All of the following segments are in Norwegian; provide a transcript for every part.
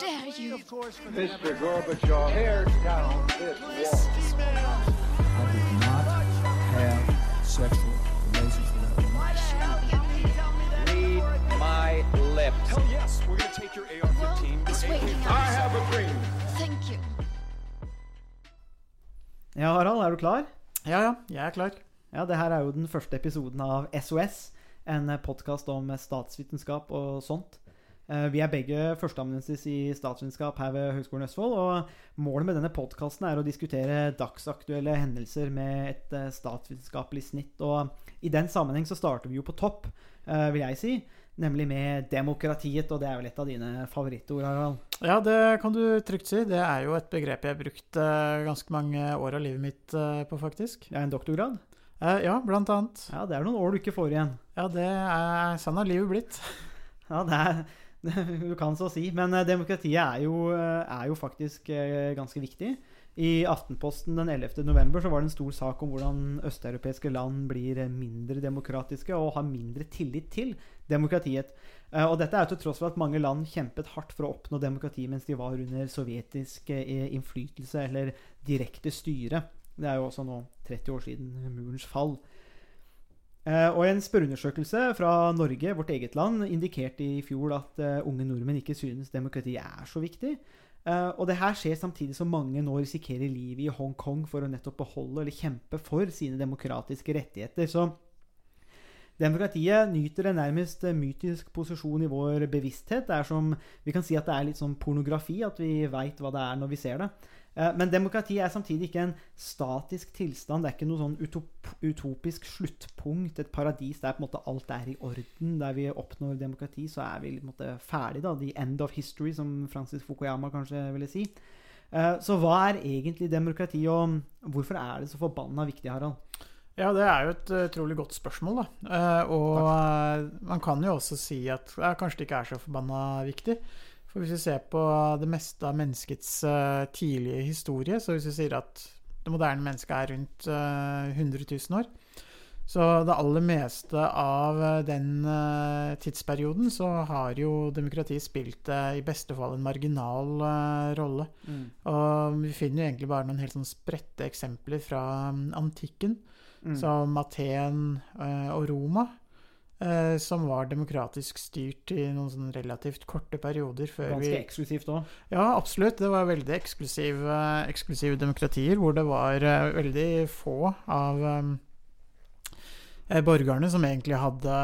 dare you? Mr. Gorbachev, tear down this wall. I did not have sexual relations with that. Read my lips. Hell yes, we're gonna take your AR-15. It's waiting I out. have a dream. Thank you. Ja, Harald, er du klar? Ja, ja, jeg er klar. Ja, det her er jo den første episoden av SOS, en podkast om statsvitenskap og sånt. Eh, Vi er begge førsteamanuensis i statsvitenskap her ved Høgskolen Østfold, og målet med denne podkasten er å diskutere dagsaktuelle hendelser med et eh, statsvitenskapelig snitt. Og i den sammenheng så starter vi jo på topp, eh, vil jeg si, nemlig med demokratiet, og det er vel et av dine favorittord, Harald. Ja, det kan du trygt si. Det er jo et begrep jeg har brukt ganske mange år av livet mitt på, faktisk. Er en doktorgrad. Eh, ja, blant annet. Ja, det er noen år du ikke får igjen. Ja, det er sånn har livet blitt. Ja, det er Du kan så si. Men eh, demokratiet er jo, eh, er jo faktisk eh, ganske viktig. I Aftenposten den 11. november så var det en stor sak om hvordan østeuropeiske land blir mindre demokratiske og har mindre tillit til demokratiet. Og dette er til tross for at mange land kjempet hardt for å oppnå demokrati mens de var under sovjetisk innflytelse eller direkte styre. Det er jo også nå 30 år siden murens fall. Eh, Og en spørreundersøkelse fra Norge, vårt eget land, indikerte i fjor at eh, unge nordmenn ikke synes demokrati er så viktig. Eh, og det her skjer samtidig som mange nå risikerer livet i Hongkong for å nettopp beholde eller kjempe for sine demokratiske rettigheter. Så demokratiet nyter en nærmest mytisk posisjon i vår bevissthet. Det er som, Vi kan si at det er litt sånn pornografi, at vi veit hva det er når vi ser det. Eh, Men demokrati er samtidig ikke en statisk tilstand. Det er ikke noe sånn utop, utopisk sluttpunkt, et paradis der på en måte alt er i orden. Der vi oppnår demokrati, så er vi på en måte ferdig. da, The end of history, som Francis Fukuyama kanskje ville si. Eh, Så hva er egentlig demokrati, og hvorfor er det så forbanna viktig, Harald? Ja, det er jo et eh, utrolig godt spørsmål, da. Og Takk. man kan jo også si at ja, kanskje det ikke er så forbanna viktig. For hvis vi ser på det meste av menneskets uh, tidlige historie, så hvis vi sier at det moderne mennesket er rundt uh, 100 000 år, så det aller meste av eh, den eh, tidsperioden så har jo demokratiet spilt i beste fall en marginal rolle. Og vi finner jo egentlig bare noen helt sånn spredte eksempler fra mm, antikken, Mm. som Aten og Roma, eh, som var demokratisk styrt i noen sånn relativt korte perioder før Ganske vi eksklusivt òg. Ja, absolutt. Det var veldig eksklusive, eksklusive demokratier hvor det var eh, veldig få av eh, borgerne som egentlig hadde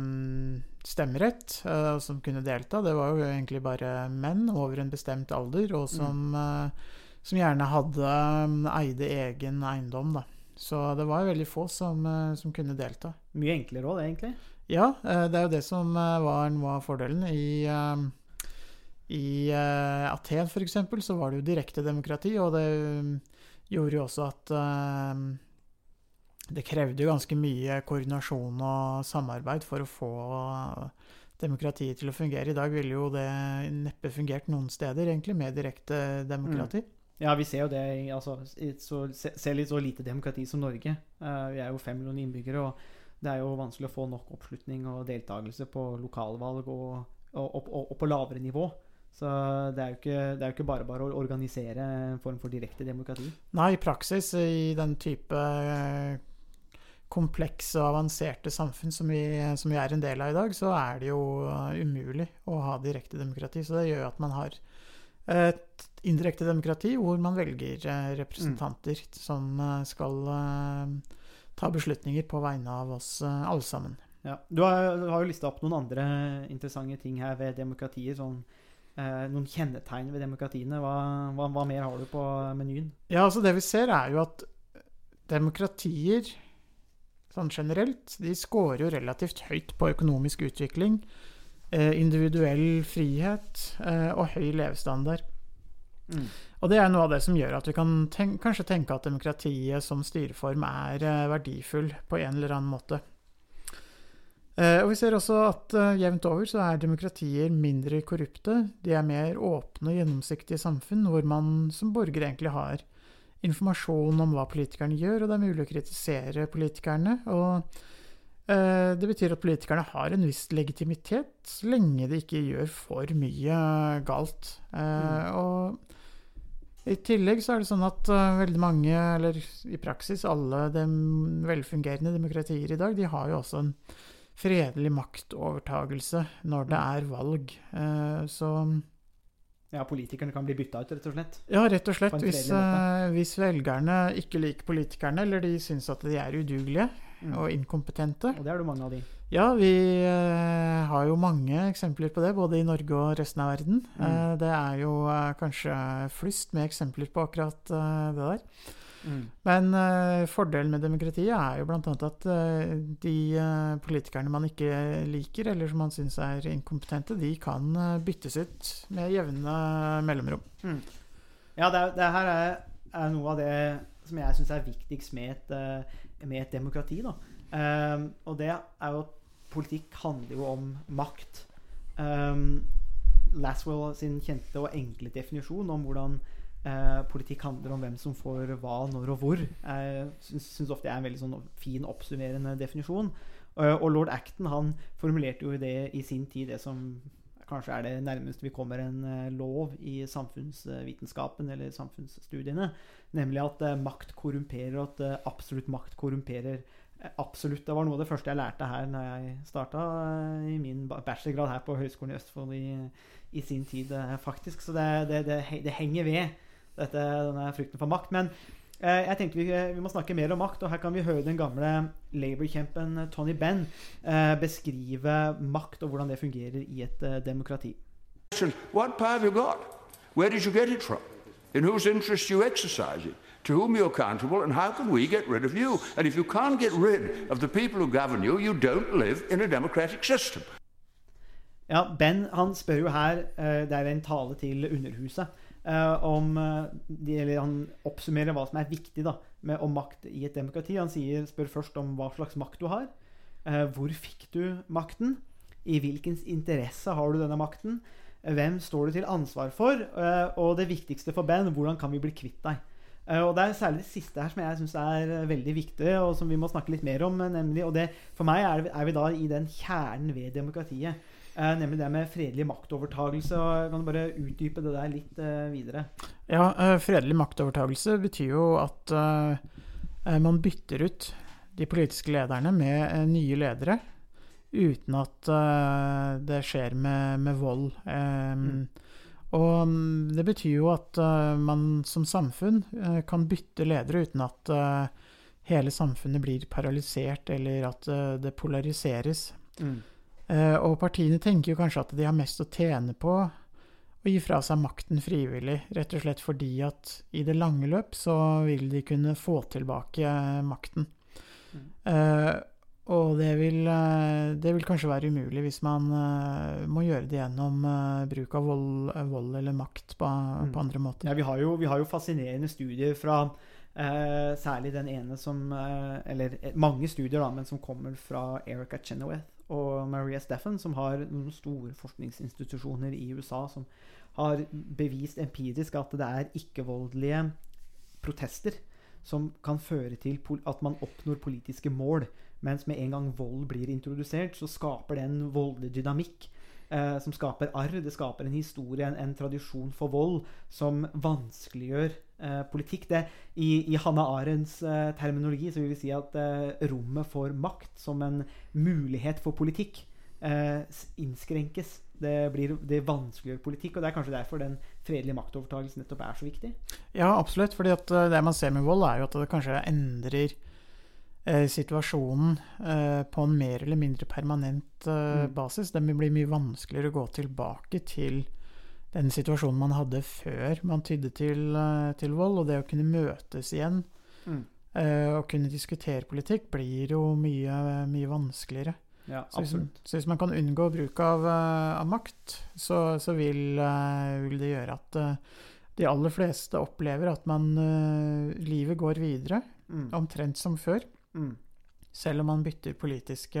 mm, stemmerett, eh, og som kunne delta. Det var jo egentlig bare menn over en bestemt alder, og som, eh, som gjerne hadde mm, eide egen eiendom, da. Så det var veldig få som, eh, som kunne delta. Mye enklere òg, egentlig. Ja, eh, det er jo det som eh, var noe av fordelen. I, eh, i Aten f.eks. så var det jo direkte demokrati, og det mm, gjorde jo også at det krevde jo ganske mye koordinasjon og samarbeid for å få demokratiet til å fungere. I dag ville jo det neppe fungert noen steder, egentlig, med direkte demokrati. Ja, vi ser jo det i- altså, i så, se- ser litt så lite demokrati som Norge. Vi er jo fem millioner innbyggere, og det er jo vanskelig å få nok oppslutning og deltakelse på lokalvalg og, og, og, og, på lavere nivå. Så det er, jo ikke, det er jo ikke bare bare å organisere en form for direkte demokrati. Nei, i praksis, i den type eh, komplekse og avanserte samfunn som vi, som vi er en del av i dag, så er det jo eh, umulig å ha direkte demokrati. Så det gjør at man har et indirekte demokrati hvor man velger representanter representanter som eh, skal eh, ta beslutninger på vegne av oss eh, alle sammen. Ja. Du, har, du har jo lista opp noen andre interessante ting her ved demokratiet. Sånn, eh, noen kjennetegn ved demokratiene. Hva, hva, hva mer har du på menyen? Ja, altså det vi ser er jo at demokratier sånn generelt, de scorer jo relativt høyt på økonomisk utvikling, eh, individuell frihet eh, og høy levestandard. Mm. Og det er noe av det som gjør at vi kan ten kanskje tenke at demokratiet som styreform er eh, verdifull på en eller annen måte. Eh, og vi ser også at eh, jevnt over så er demokratier mindre korrupte. De er mer åpne og gjennomsiktige samfunn, hvor man som borger egentlig har informasjon om hva politikerne gjør, og det er mulig å kritisere politikerne. Og Det betyr at politikerne har en viss legitimitet, så lenge de ikke gjør for mye galt. Mm. Og i tillegg så er det sånn at uh, veldig mange, eller i praksis alle de velfungerende demokratier i dag, de har jo også en fredelig maktovertagelse når det er valg. Uh, Så Ja, politikerne kan bli bytta ut, rett og slett. ja, rett og slett. Hvis, uh, hvis velgerne ikke liker politikerne, eller de syns at de er udugelige Mm. og inkompetente, Og det er det mange av de. Ja, vi eh, har jo mange eksempler på det, både i Norge og resten av verden. Mm. Eh, det er jo eh, kanskje flust med eksempler på akkurat eh, det der. Mm. Men uh, fordelen med demokratiet er jo bl.a. at uh, de uh, politikerne man ikke liker, eller som man syns er inkompetente, de kan byttes ut med jevne mellomrom. Ja, det, er, det her er, er noe av det som jeg syns er viktigst med et, med et demokrati. Da. Um, og det er jo at politikk handler jo om makt. Um, Laswell sin kjente og enkle definisjon om hvordan uh, politikk handler om hvem som får hva, når og hvor, jeg syns, ofte er en veldig sånn fin, oppsummerende definisjon. Uh, og lord Acton han formulerte jo det i sin tid, det som kanskje er det nærmeste vi kommer en eh, lov i samfunnsvitenskapen eller samfunnsstudiene, nemlig at eh, makt korrumperer, og at eh, absolutt makt korrumperer absolutt. Det var noe av det første jeg lærte her når jeg starta i min bachelorgrad her på Høgskolen i Østfold i, i sin tid, faktisk. Så det, det, det, det henger ved, dette, denne frykten for makt. Men jeg tenkte vi, vi må snakke mer om makt, og her kan vi høre den gamle Labour-kjempen eh, Tony Benn eh, beskrive makt og hvordan det fungerer i et eh, demokrati. what power have you got? Where did you get it from? In whose interest you exercise it? To whom you're accountable, and how can we get rid of you? And if you can't get rid of the people who govern you, you don't live in a democratic system. Ja, Ben han spør jo her, eh, det er en tale til Underhuset, eh, om eh, de, eller Han oppsummerer hva som er viktig da, med, om makt i et demokrati. Han sier, spør først om hva slags makt du har. Eh, hvor fikk du makten? I hvilkens interesse har du denne makten? Eh, Hvem står du til ansvar for? Eh, og det viktigste for Ben, hvordan kan vi bli kvitt deg? Eh, og Det er særlig det siste her som jeg syns er eh, veldig viktig, og som vi må snakke litt mer om. eh, nemlig, og det, For meg er, er vi da i den kjernen ved demokratiet. Eh, nemlig det med fredelig maktovertagelse. Kan du bare utdype det der litt eh, videre? Ja, eh, fredelig maktovertagelse betyr jo at man bytter ut de politiske lederne med nye ledere, uten at det skjer med, med vold. Mm. Og mm, det betyr jo at man som samfunn kan bytte ledere uten at hele samfunnet blir paralysert, eller at det polariseres. Eh, og partiene tenker jo kanskje at de har mest å tjene på å gi fra seg makten frivillig, rett og slett fordi at i det lange løp så vil de kunne få tilbake eh, makten. Eh, og det vil, eh, det vil kanskje være umulig hvis man eh, må gjøre det gjennom eh, bruk av vold, eh, vold eller makt på, på andre måter. Ja, vi har jo, vi har jo fascinerende studier fra eh, særlig den ene som eh, Eller eh, mange studier, da, men som kommer fra Erica Chenoweth og Maria Steffen, som har noen store forskningsinstitusjoner i USA som har bevist empirisk at det er ikke-voldelige protester som kan føre til at man oppnår politiske mål. Mens med en gang vold blir introdusert, så skaper det en voldelig dynamikk eh, som skaper arr. Det skaper en historie, en, en tradisjon for vold, som vanskeliggjør politikk. Det, I i Hanna Arends eh, terminologi så vil vi si at eh, rommet for makt som en mulighet for politikk eh, innskrenkes. Det, blir, det vanskeliggjør politikk, og det er kanskje derfor den fredelige maktovertagelsen nettopp er så viktig. Ja, absolutt. fordi at eh, det man ser med vold, er jo at det kanskje endrer eh, situasjonen eh, på en mer eller mindre permanent eh, Mm. basis. Det blir mye vanskeligere å gå tilbake til den situasjonen man hadde før man tydde til, eh, til vold. Og det å kunne møtes igjen Mm. eh, og kunne diskutere politikk blir jo mye, mye vanskeligere. Ja, Så hvis, så hvis man kan unngå bruk av, eh, av makt, så, så vil, vil det gjøre at de aller fleste opplever at man, livet går videre, Mm. omtrent som før, Mm. selv om man bytter politiske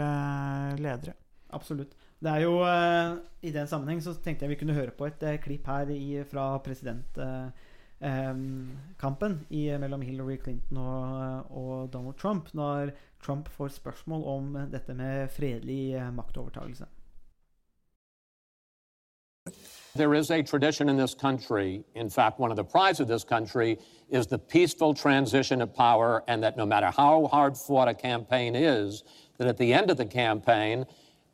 ledere. Absolutt. Det er jo eh, I den sammenheng så tenkte jeg vi kunne høre på et eh, klipp her i, fra presidentkampen eh, i, mellom Hillary Clinton og, og Donald Trump, når Trump får spørsmål om dette med fredelig maktovertagelse. There is a tradition in this country, in fact, one of the prides of this country is the peaceful transition of power, and that no matter how hard fought a campaign is, that at the end of the campaign,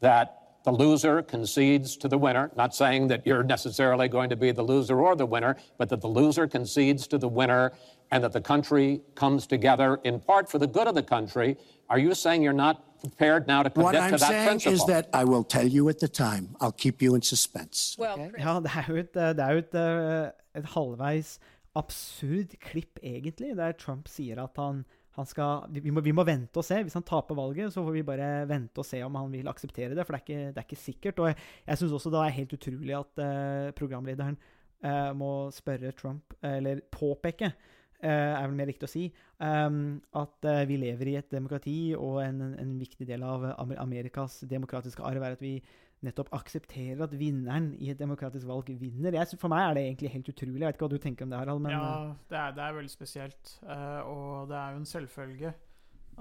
that the loser concedes to the winner. Not saying that you're necessarily going to be the loser or the winner, but that the loser concedes to the winner and that the country comes together in part for the good of the country. Are you saying you're not prepared now to commit What I'm to that saying principle? is that I will tell you at the time. I'll keep you in suspense. Ok. Ja, det er jo et, det er jo et, eh, et halvveis absurd klipp, egentlig, der Trump sier at han, han skal vi må, vi må vente og se. Hvis han taper valget, så får vi bare vente og se om han vil akseptere det, for det er ikke, det er ikke sikkert. Og jeg, jeg syns også det er helt utrolig at uh, programlederen uh, må spørre Trump, eller påpeke uh, er vel mer riktig å si, um, at vi lever i et demokrati, og en, en viktig del av Amerikas demokratiske arv er at vi nettopp aksepterer at vinneren i et demokratisk valg vinner. Jeg, for meg er det egentlig helt utrolig. Jeg vet ikke hva du tenker om det, Harald, men ja, eh, det er, det er veldig spesielt. Uh, og det er jo en selvfølge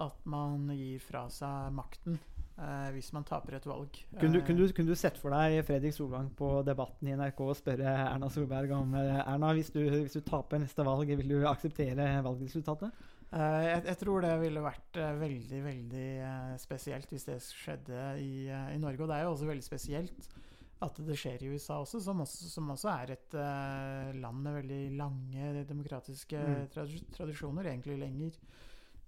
at man gir fra seg makten uh, hvis man taper et valg. kunne, du, kunne, du, kunne du sett for deg Fredrik Solvang på Debatten i NRK og spørre Erna Solberg om Erna, hvis du, hvis du taper neste valg, vil du akseptere valgresultatet? Eh, jeg, jeg tror det ville vært eh, veldig, veldig eh, spesielt hvis det skjedde i, i Norge. Og det er jo også veldig spesielt at det skjer i USA også, som også, som også er et land med veldig lange demokratiske Mm. tradisjoner. Egentlig lenger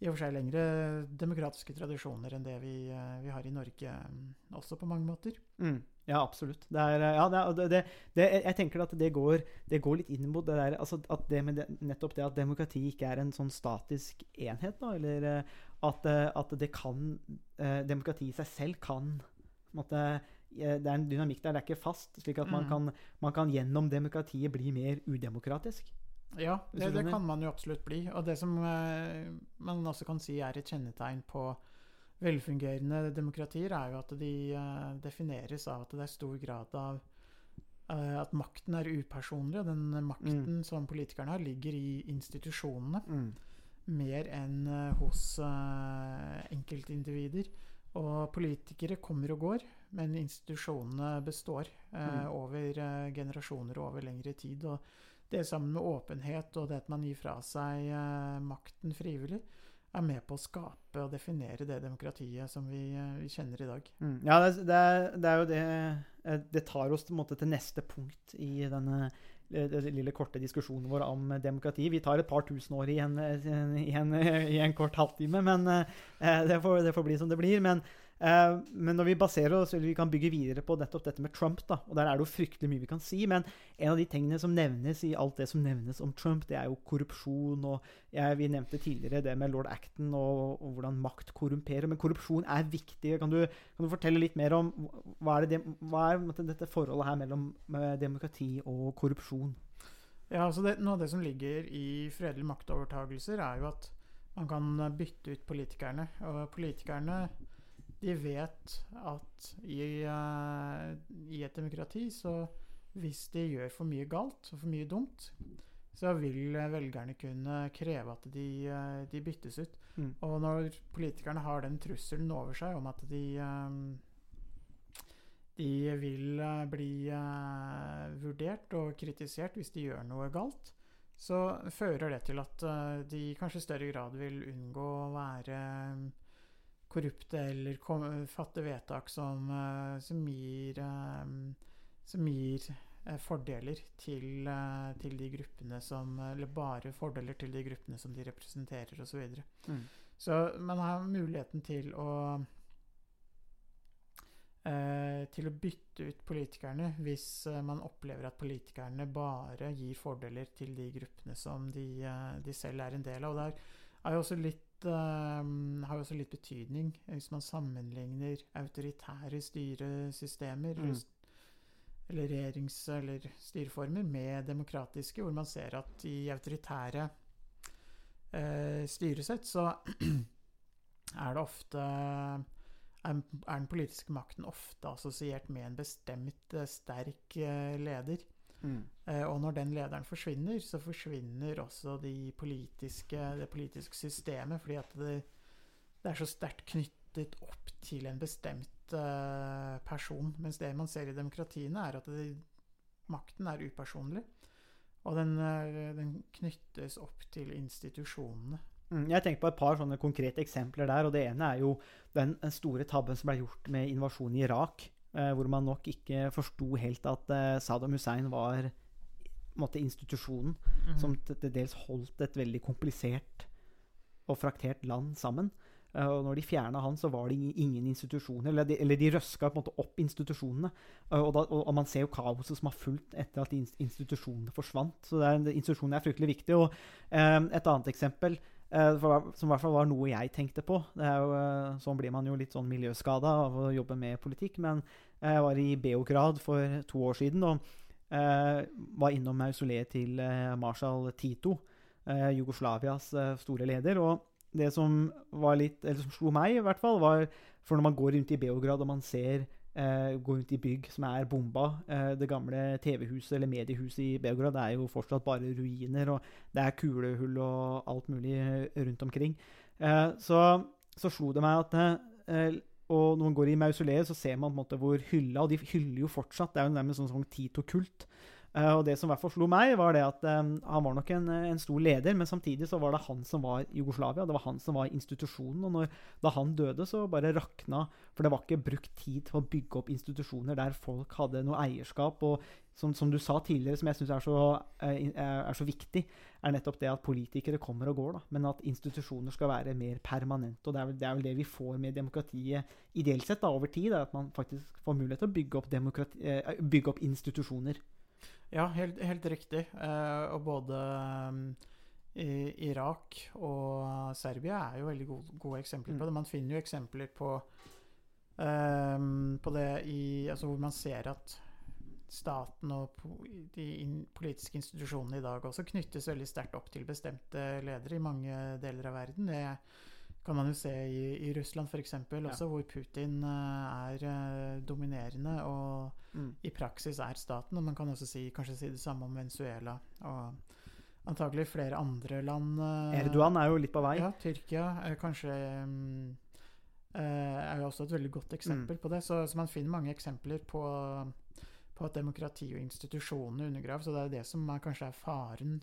i og for seg lengre demokratiske tradisjoner enn det vi, vi har i Norge mm, også, på mange måter. Mm. Ja, absolutt. Det er, eh, ja, det, det, det, jeg tenker at det går, det går litt inn mot det der altså at det med Nettopp det at demokrati ikke er en sånn statisk enhet, da, eller eh, at, eh, at det kan Demokrati i seg selv kan eh, Det er en dynamikk der, det er ikke fast. Slik at man, Mm. kan, man kan gjennom demokratiet bli mer udemokratisk. Ja, det, det kan man jo absolutt bli. Og det som man også kan si er et kjennetegn på velfungerende demokratier, er jo at de eh, defineres av at det er stor grad av eh, at makten er upersonlig, og den makten som politikerne har, ligger i institusjonene mer enn eh, hos uh, enkeltindivider. Og politikere kommer og går, men institusjonene består uh, Mm. over uh, generasjoner og over lengre tid. Og det sammen med åpenhet og det at man gir fra seg makten frivillig, er med på å skape og definere det demokratiet som vi, eh, vi kjenner i dag. Mm. Ja, det, er- det, er, det er jo det eh, Det tar oss en måte til neste punkt i denne eh, lille korte diskusjonen vår om demokrati. Vi tar et par tusen år i en, eh, i en, i en kort halvtime, men det, får, det får bli som det blir. Men, eh, men når vi baserer oss, eller vi kan bygge videre på nettopp dette med Trump, da, og der er det jo fryktelig mye vi kan si, men en av de tingene som nevnes i alt det som nevnes om Trump, det er jo korrupsjon. og jeg, Vi nevnte tidligere det med lord Acton og, og hvordan makt korrumperer. Men korrupsjon er viktig. Kan du, kan du fortelle litt mer om hva er, det, hva er dette forholdet her mellom eh, demokrati og korrupsjon? Ja, altså det, Noe av det som ligger i fredelige maktovertagelser, er jo at man kan bytte ut politikerne. Og politikerne de vet at i, uh, i et demokrati så hvis de gjør for mye galt og for mye dumt, så vil eh, velgerne kunne kreve at de, eh, de byttes ut. Mm. Og når politikerne har den trusselen over seg om at de de vil bli vurdert og kritisert hvis de gjør noe galt, så fører det til at de kanskje i større grad vil unngå å være korrupte eller kom, fatte vedtak som, eh, som gir, eh, som gir eh, fordeler til, til de gruppene som Eller bare fordeler til de gruppene som de representerer, osv. Så, videre. Mm. så man har muligheten til å eh, til å bytte ut politikerne hvis man opplever at politikerne bare gir fordeler til de gruppene som de, de selv er en del av. Og der er jo også litt, har jo også litt betydning hvis man sammenligner autoritære styresystemer Mm. eller regjerings- eller styreformer med demokratiske, hvor man ser at i autoritære eh, styresett så er det ofte er, den politiske makten ofte assosiert med en bestemt eh, sterk eh, leder. Eh, og når den lederen forsvinner, så forsvinner også de politiske, det politiske systemet, fordi at det, det er så sterkt knyttet opp til en bestemt eh, person. Mens det man ser i demokratiene, er at det, makten er upersonlig. Og den, eh, den knyttes opp til institusjonene. Mm, Jeg tenker på et par sånne konkrete eksempler der. og Det ene er jo den store tabben som ble gjort med invasjonen i Irak. Eh, Hvor man nok ikke forsto helt at eh, Saddam Hussein var måte, institusjonen som til dels holdt et veldig komplisert og fraktert land sammen. Eh, Og når de fjerna han, så var det ingen- institusjoner. Eller de, eller de røska på en måte opp institusjonene. Og, da, og, og man ser jo kaoset som har fulgt etter at institusjonene forsvant. Så det er, institusjonene er fryktelig viktige. Og eh, et annet eksempel eh, som i hvert fall var noe jeg tenkte på jo, eh, Sånn blir man jo litt sånn miljøskada av å jobbe med politikk. Men jeg var i Beograd for to år siden og eh, var innom mausoleet til eh, marshal Tito, eh, Jugoslavias eh, store leder. og det som var litt, eller som slo meg, i hvert fall, var For når man går rundt i Beograd og man ser eh, gå rundt i bygg som er bomba Uh, Det gamle TV-huset eller mediehuset i Beograd er jo fortsatt bare ruiner, og det er kulehull og alt mulig eh, rundt omkring. Uh, så, så slo det meg at og når man går i mausoleet, så ser man på en måte hvor hylla Og de hyller jo fortsatt. Det er jo nærmest sånn, sånn Tito-kult. Eh, og det som i hvert fall slo meg, var det at eh, han var nok en, en stor leder, men samtidig så var det han som var Jugoslavia. Det var han som var institusjonen. Og når, da han døde, så bare rakna For det var ikke brukt tid til å bygge opp institusjoner der folk hadde noe eierskap. Og som, som du sa tidligere, som jeg syns er, eh, er, så viktig, er nettopp det at politikere kommer og går, da, men at institusjoner skal være mer permanente. Og det er vel det, er vel det vi får med demokratiet ideelt sett da, over tid, at man faktisk får mulighet til å bygge opp, eh, bygge opp institusjoner. Ja, helt, helt riktig. Eh, og både um, i, Irak og Serbia er jo veldig gode, gode eksempler på det. Man finner jo eksempler på, um, på det i Altså hvor man ser at staten og de politiske institusjonene i dag også knyttes veldig sterkt opp til bestemte ledere i mange deler av verden. Det kan man jo se i, i Russland f.eks. også, hvor Putin eh, er eh, dominerende og Mm. i praksis er staten. Og man kan også si, kanskje si det samme om Venezuela og antagelig flere andre land. eh, Erdogan er jo litt på vei. Ja, Tyrkia eh, kanskje mm, er jo også et veldig godt eksempel på det. Så, så man finner mange eksempler på, på at demokrati og institusjonene undergraves. Og det er det som er, kanskje er faren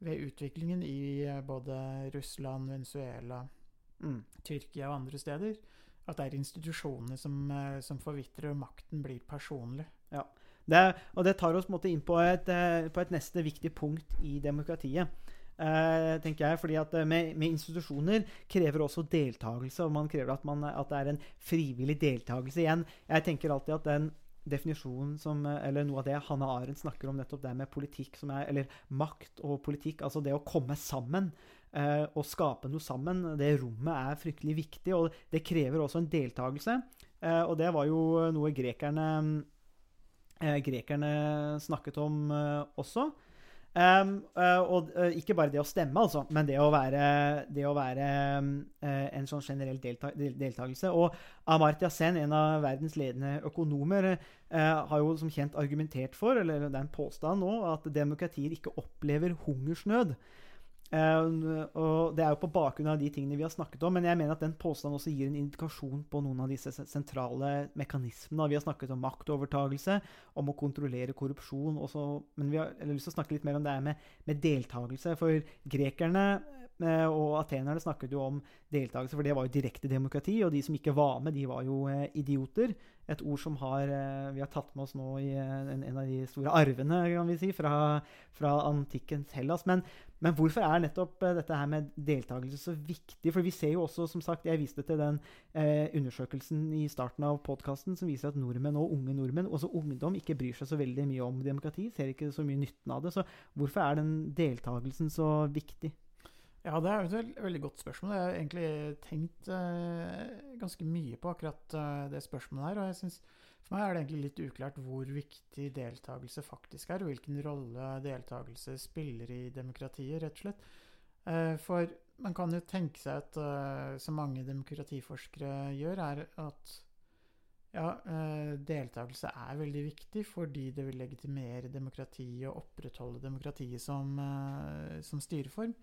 ved utviklingen i både Russland, Venezuela, Mm. Tyrkia og andre steder. At det er institusjonene som, eh, som forvitrer, og makten blir personlig. Det, er- og det tar oss på, en måte inn på et, eh, på et neste viktig punkt i demokratiet. Uh, tenker jeg, fordi at med, med institusjoner krever også deltakelse. Og man krever at, man, at det er en frivillig deltakelse. Igjen, jeg tenker alltid at den definisjonen som Eller noe av det Hanne Arendt snakker om, nettopp det med politikk som er Eller makt og politikk. Altså det å komme sammen eh, og skape noe sammen. Det rommet er fryktelig viktig, og det krever også en deltakelse. Eh, og det var jo noe grekerne eh, grekerne snakket om også. Um, uh, og uh, ikke bare det å stemme, altså, men det å være, det å være uh, en sånn generell delta deltakelse. Og Amartya Sen, en av verdens ledende økonomer, har jo som kjent argumentert for, eller det er en påstand nå, at demokratier ikke opplever hungersnød. Eh, og Det er jo på bakgrunn av de tingene vi har snakket om, men jeg mener at den påstanden også gir en indikasjon på noen av disse sentrale mekanismene. Vi har snakket om maktovertagelse, om å kontrollere korrupsjon, også, men vi har lyst til å snakke litt mer om det her med, med deltakelse. For grekerne og atenerne snakket jo om deltakelse, for det var jo direkte demokrati, og de som ikke var med, de var jo eh, idioter. Et ord som har, eh, vi har tatt med oss nå i eh, en, av de store arvene kan vi si, fra, fra antikkens Hellas. Men, men hvorfor er nettopp eh, dette her med deltakelse så viktig? For vi ser jo også, som sagt, jeg viste til den eh, undersøkelsen i starten av podkasten som viser at nordmenn og unge nordmenn, også ungdom, ikke bryr seg så veldig mye om demokrati. Ser ikke så mye nytten av det. Så hvorfor er den deltakelsen så viktig? Ja, det er et veldig godt spørsmål. Jeg har egentlig tenkt eh, ganske mye på akkurat eh, det spørsmålet her. Og jeg synes, for meg er det egentlig litt uklart hvor viktig deltakelse faktisk er, og hvilken rolle deltakelse spiller i demokratiet, rett og slett. Eh, for man kan jo tenke seg at, eh, som mange demokratiforskere gjør, er at Ja, eh, deltakelse er veldig viktig fordi det vil legitimere demokratiet og opprettholde demokratiet som, eh, som styreform.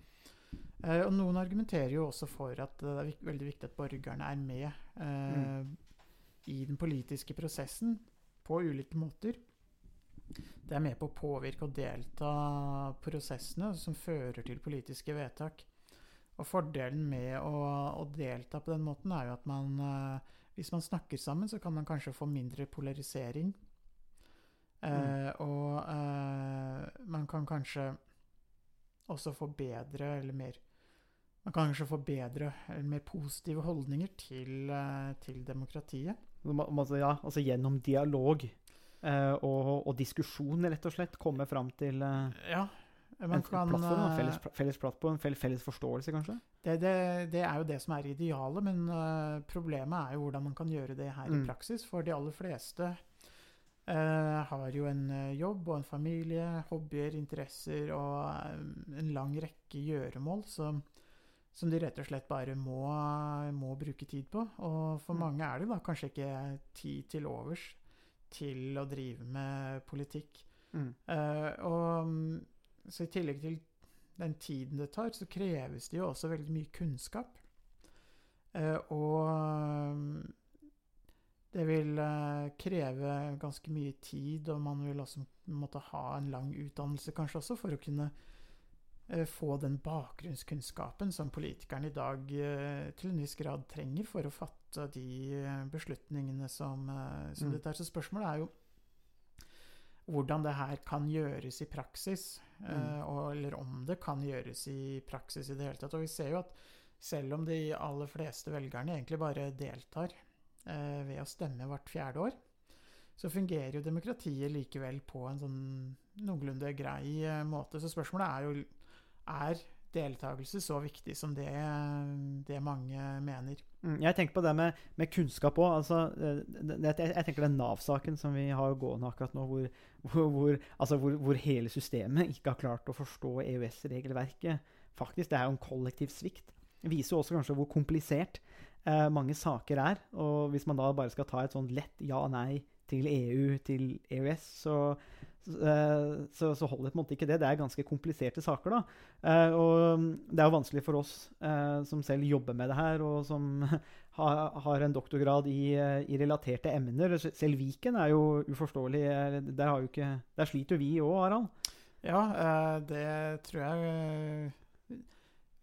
Eh, og noen argumenterer jo også for at det er veldig viktig at borgerne er med eh, i den politiske prosessen på ulike måter. Det er med på å påvirke og delta prosessene som fører til politiske vedtak. Og fordelen med å, å delta på den måten er jo at man eh, Hvis man snakker sammen, så kan man kanskje få mindre polarisering. Eh, og eh, man kan kanskje også få bedre eller mer Man kan kanskje få bedre eller mer positive holdninger til, eh, til demokratiet. Ja, altså gjennom dialog eh, og, og diskusjon, rett og slett, komme fram til eh, Ja, en, man en kan plattform. Da. eh, Felles, felles plattform, felles forståelse, kanskje? Det, det, det er jo det som er idealet, men uh, problemet er jo hvordan man kan gjøre det her Mm. i praksis. For de aller fleste øh, har jo en øh, jobb og en familie, hobbyer, interesser og øh, en lang rekke gjøremål som, som de rett og slett bare må, må bruke tid på. Og for Mm. mange er det da kanskje ikke tid til overs til å drive med politikk. Mm. Uh, og mm, så i tillegg til den tiden det tar, så kreves det jo også veldig mye kunnskap. Uh, og mm, det vil eh, kreve ganske mye tid, og man vil også måtte ha en lang utdannelse kanskje også for å kunne eh, få den bakgrunnskunnskapen som politikerne i dag eh, til en viss grad trenger for å fatte de beslutningene som, som Mm. dette er. Så spørsmålet er jo hvordan det her kan gjøres i praksis, mm. og, eller om det kan gjøres i praksis i det hele tatt. Og vi ser jo at selv om de aller fleste velgerne egentlig bare deltar ved å stemme hvert fjerde år, så fungerer jo demokratiet likevel på en sånn noenlunde grei eh, måte. Så spørsmålet er jo er deltakelse så viktig som det, det mange mener. Mm, Jeg tenker på det med, med kunnskap òg. Altså, eh, jeg, tenker den Nav-saken som vi har gående akkurat nå, hvor, hvor, hvor, altså hvor hele systemet ikke har klart å forstå EØS-regelverket. Faktisk, Det er jo en kollektiv svikt. Det viser jo også kanskje hvor komplisert eh, mange saker er. Og hvis man da bare skal ta et sånn lett ja-nei til EU, til EØS, så, eh, så, så holder på en måte ikke det. Det er ganske kompliserte saker, da. Eh, og det er jo vanskelig for oss eh, som selv jobber med det her, og som har, en doktorgrad i, i relaterte emner. Selv Viken er jo uforståelig. Der, har jo ikke, der sliter jo vi òg, Harald. Ja, det tror jeg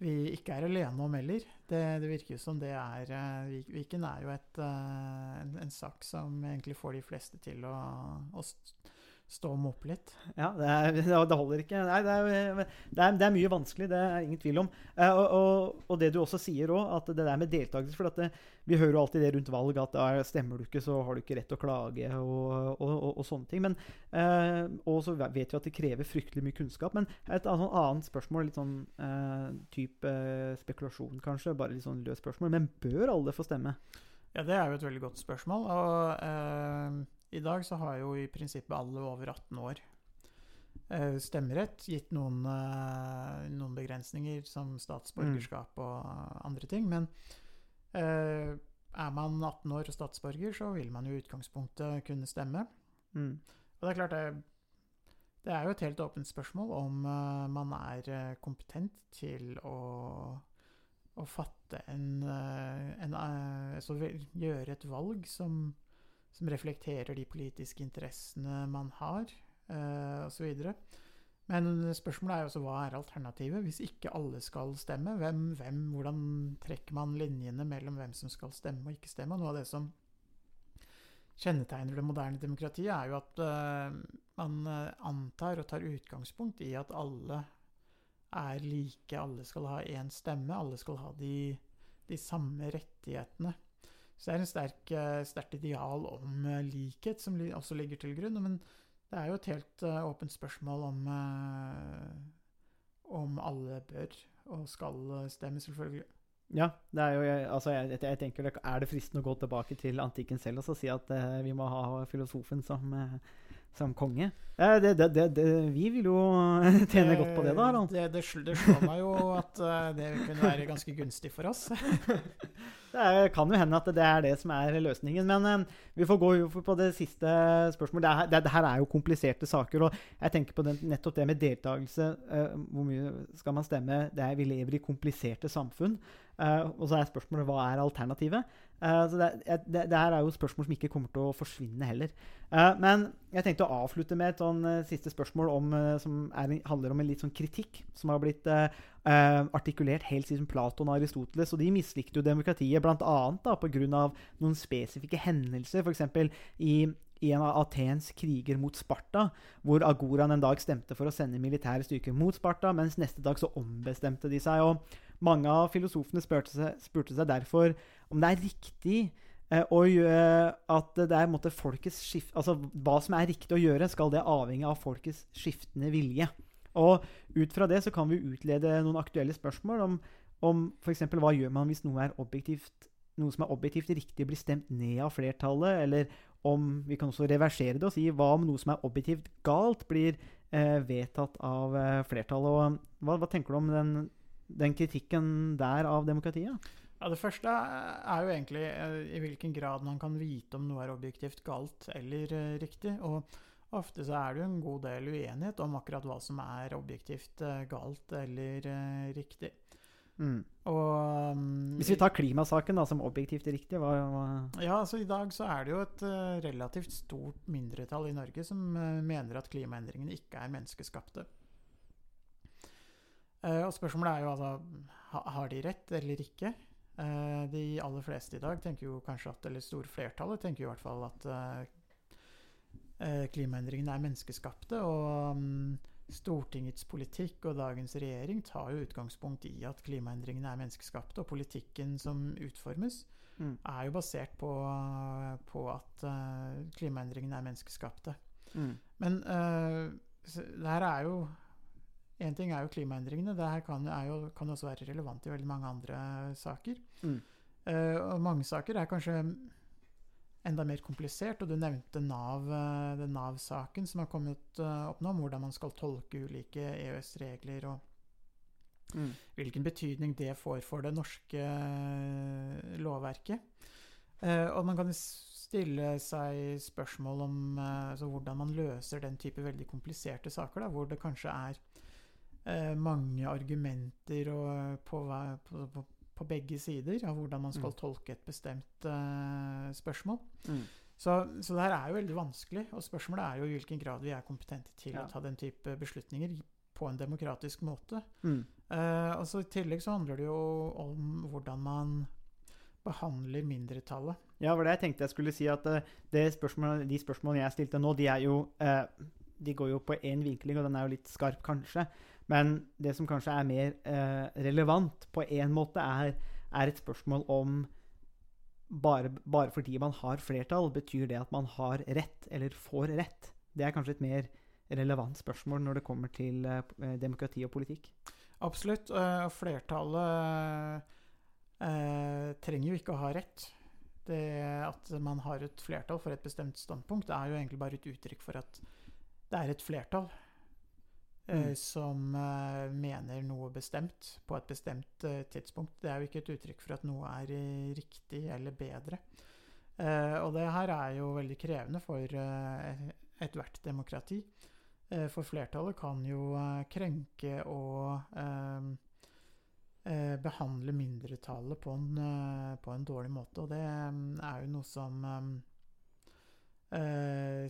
vi ikke er alene om heller. Det, det virker som det er eh, Viken er jo et, eh, en, en sak som egentlig får de fleste til å, å st- stå og moppe litt. Ja, det, er, det holder ikke. Nei, det er, det, er, det er mye vanskelig, det er ingen tvil om. Eh, og, og, og det du også sier òg, at det der med deltakelse For at det, vi hører jo alltid det rundt valg at eh, stemmer du ikke, så har du ikke rett til å klage og, og, sånne ting. Men, eh, og så vet vi at det krever fryktelig mye kunnskap. Men et annet, annet spørsmål, litt sånn eh, type eh, spekulasjon kanskje, bare litt sånn løst spørsmål. Men bør alle få stemme? Ja, det er jo et veldig godt spørsmål. Og eh, i dag så har jo i prinsippet alle over 18 år eh, stemmerett, gitt noen, eh, noen begrensninger som statsborgerskap og andre ting. Men eh, er man 18 år og statsborger, så vil man jo i utgangspunktet kunne stemme. Mm. Og det er klart det, det er jo et helt åpent spørsmål om eh, man er eh, kompetent til å, å fatte en, en, en eh, altså gjøre et valg som, som reflekterer de politiske interessene man har, eh, osv. Men spørsmålet er jo også hva er alternativet hvis ikke alle skal stemme? Hvem, hvem, hvordan trekker man linjene mellom hvem som skal stemme og ikke stemme? Noe av det som kjennetegner det moderne demokratiet, er jo at eh, man eh, antar og tar utgangspunkt i at alle er like, alle skal ha én stemme, alle skal ha de, de samme rettighetene. Så det er en sterk, eh, sterkt ideal om eh, likhet som også ligger til grunn. Men det er jo et helt eh, åpent spørsmål om, om alle bør og skal stemme, selvfølgelig. Ja, det er jo, altså jeg, jeg, tenker det, Er det fristende å gå tilbake til antikken selv og så si at eh, vi må ha filosofen som, som konge? Eh, det, det, det, vi vil jo tjene godt på det, da. Det, slår meg jo at det kunne være ganske gunstig for oss. Det kan jo hende at det er det som er løsningen. Men eh, vi får gå på det siste spørsmålet. Det, er, det, det her er jo kompliserte saker. Og jeg tenker på den, nettopp det med deltakelse. eh, hvor mye skal man stemme? Er, vi lever i kompliserte samfunn. Eh, og så er spørsmålet hva er alternativet? Uh, så det, det, det her er jo spørsmål som ikke kommer til å forsvinne heller. Uh, men jeg tenkte å avslutte med et sånn siste spørsmål om, som er, handler om en litt sånn kritikk som har blitt artikulert helt siden Platon og Aristoteles. Og de mislikte jo demokratiet bl.a. pga. noen spesifikke hendelser. F.eks. i i en av Athens kriger mot Sparta, hvor Agoran en dag stemte for å sende militære styrker mot Sparta, mens neste dag så ombestemte de seg. og Mange av filosofene spurte seg, spurte seg derfor om det er riktig eh, å gjøre at det er måtte, folkets skift, altså Hva som er riktig å gjøre, skal det avhenge av folkets skiftende vilje. Og ut fra det så kan vi utlede noen aktuelle spørsmål om, om f.eks. hva gjør man hvis noe, noe som er objektivt riktig, blir stemt ned av flertallet, eller om vi kan også reversere det og si hva om noe som er objektivt galt, blir eh, vedtatt av eh, flertallet. Og hva, hva tenker du om den, den kritikken der av demokratiet? Ja, Det første er jo egentlig eh, i hvilken grad man kan vite om noe er objektivt galt eller eh, riktig. Og ofte så er det jo en god del uenighet om akkurat hva som er objektivt eh, galt eller riktig. Mm. Og um, Hvis vi tar klimasaken da, som objektivt riktig, hva, hva Ja, altså I dag så er det jo et uh, relativt stort mindretall i Norge som uh, mener at klimaendringene ikke er menneskeskapte. Eh, og spørsmålet er jo altså Har de rett eller ikke? Eh, de aller fleste i dag tenker jo kanskje at Eller store flertallet tenker jo i hvert fall at eh, klimaendringene er menneskeskapte. Og mm, Stortingets politikk og dagens regjering tar jo utgangspunkt i at klimaendringene er menneskeskapte, og politikken som utformes, Mm. er jo basert på, på at klimaendringene er menneskeskapte. mm. Men uh, det her er jo Én ting er jo klimaendringene. Det her kan, er jo, kan også være relevant i veldig mange andre saker. Mm. Uh, og mange saker er kanskje enda mer komplisert, og du nevnte Nav-saken den Nav-saken som har kommet uh, opp nå, om hvordan man skal tolke ulike EØS-regler og Mm. hvilken betydning det får for det norske eh, lovverket. Eh, og man kan stille seg spørsmål om eh, altså hvordan man løser den type veldig kompliserte saker, da, hvor det kanskje er eh, mange argumenter og, på, på, på, på begge sider av hvordan man skal Mm. tolke et bestemt eh, spørsmål. Mm. Så, så det her er jo veldig vanskelig, og spørsmålet er jo i hvilken grad vi er kompetente til Ja. å ta den type beslutninger på en demokratisk måte. Mm. Eh, og så I tillegg så handler det jo om hvordan man behandler mindretallet. Ja, var det jeg tenkte jeg skulle si. at eh, det spørsmål, De spørsmålene jeg stilte nå, de er jo eh, De går jo på én vinkling, og den er jo litt skarp, kanskje. Men det som kanskje er mer eh, relevant på én måte, er, er et spørsmål om bare, bare fordi man har flertall, betyr det at man har rett, eller får rett? Det er kanskje et mer relevant spørsmål når det kommer til eh, demokrati og politikk. Absolutt. eh, Og flertallet eh, trenger jo ikke å ha rett. Det at man har et flertall for et bestemt standpunkt, er jo egentlig bare et uttrykk for at det er et flertall eh, Mm. som uh, mener noe bestemt på et bestemt uh, tidspunkt. Det er jo ikke et uttrykk for at noe er eh, riktig eller bedre. Eh, og det her er jo veldig krevende for eh, ethvert demokrati. Eh, for flertallet kan jo eh, krenke og eh, eh, behandle mindretallet på en, eh, på en dårlig måte. Og det um, er jo noe som eh, eh,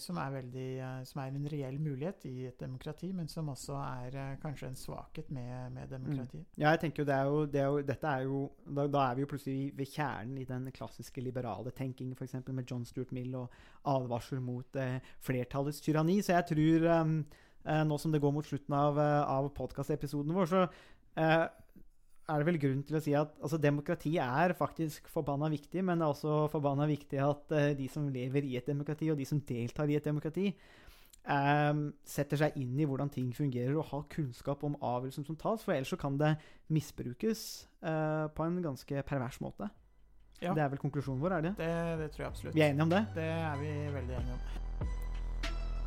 som er veldig eh, Som er en reell mulighet i et demokrati, men som også er eh, kanskje en svakhet med, med demokratiet. Ja, jeg tenker jo det er jo, det er jo Dette er jo da, da er vi jo plutselig ved kjernen i den klassiske liberale tenkingen, f.eks. med John Stuart Mill og advarsel mot eh, flertallets tyranni. Så jeg tror, eh, nå som det går mot slutten av, eh, av podkastepisoden vår, så eh, er det vel grunn til å si at altså, demokrati er faktisk forbanna viktig, men det er også forbanna viktig at uh, de som lever i et demokrati, og de som deltar i et demokrati, um, setter seg inn i hvordan ting fungerer, og har kunnskap om avgjørelsen som tas. For ellers så kan det misbrukes uh, på en ganske pervers måte. Ja. Det er vel konklusjonen vår, er det? Det, det tror jeg absolutt. Vi er enige om det? Det er vi veldig enige om.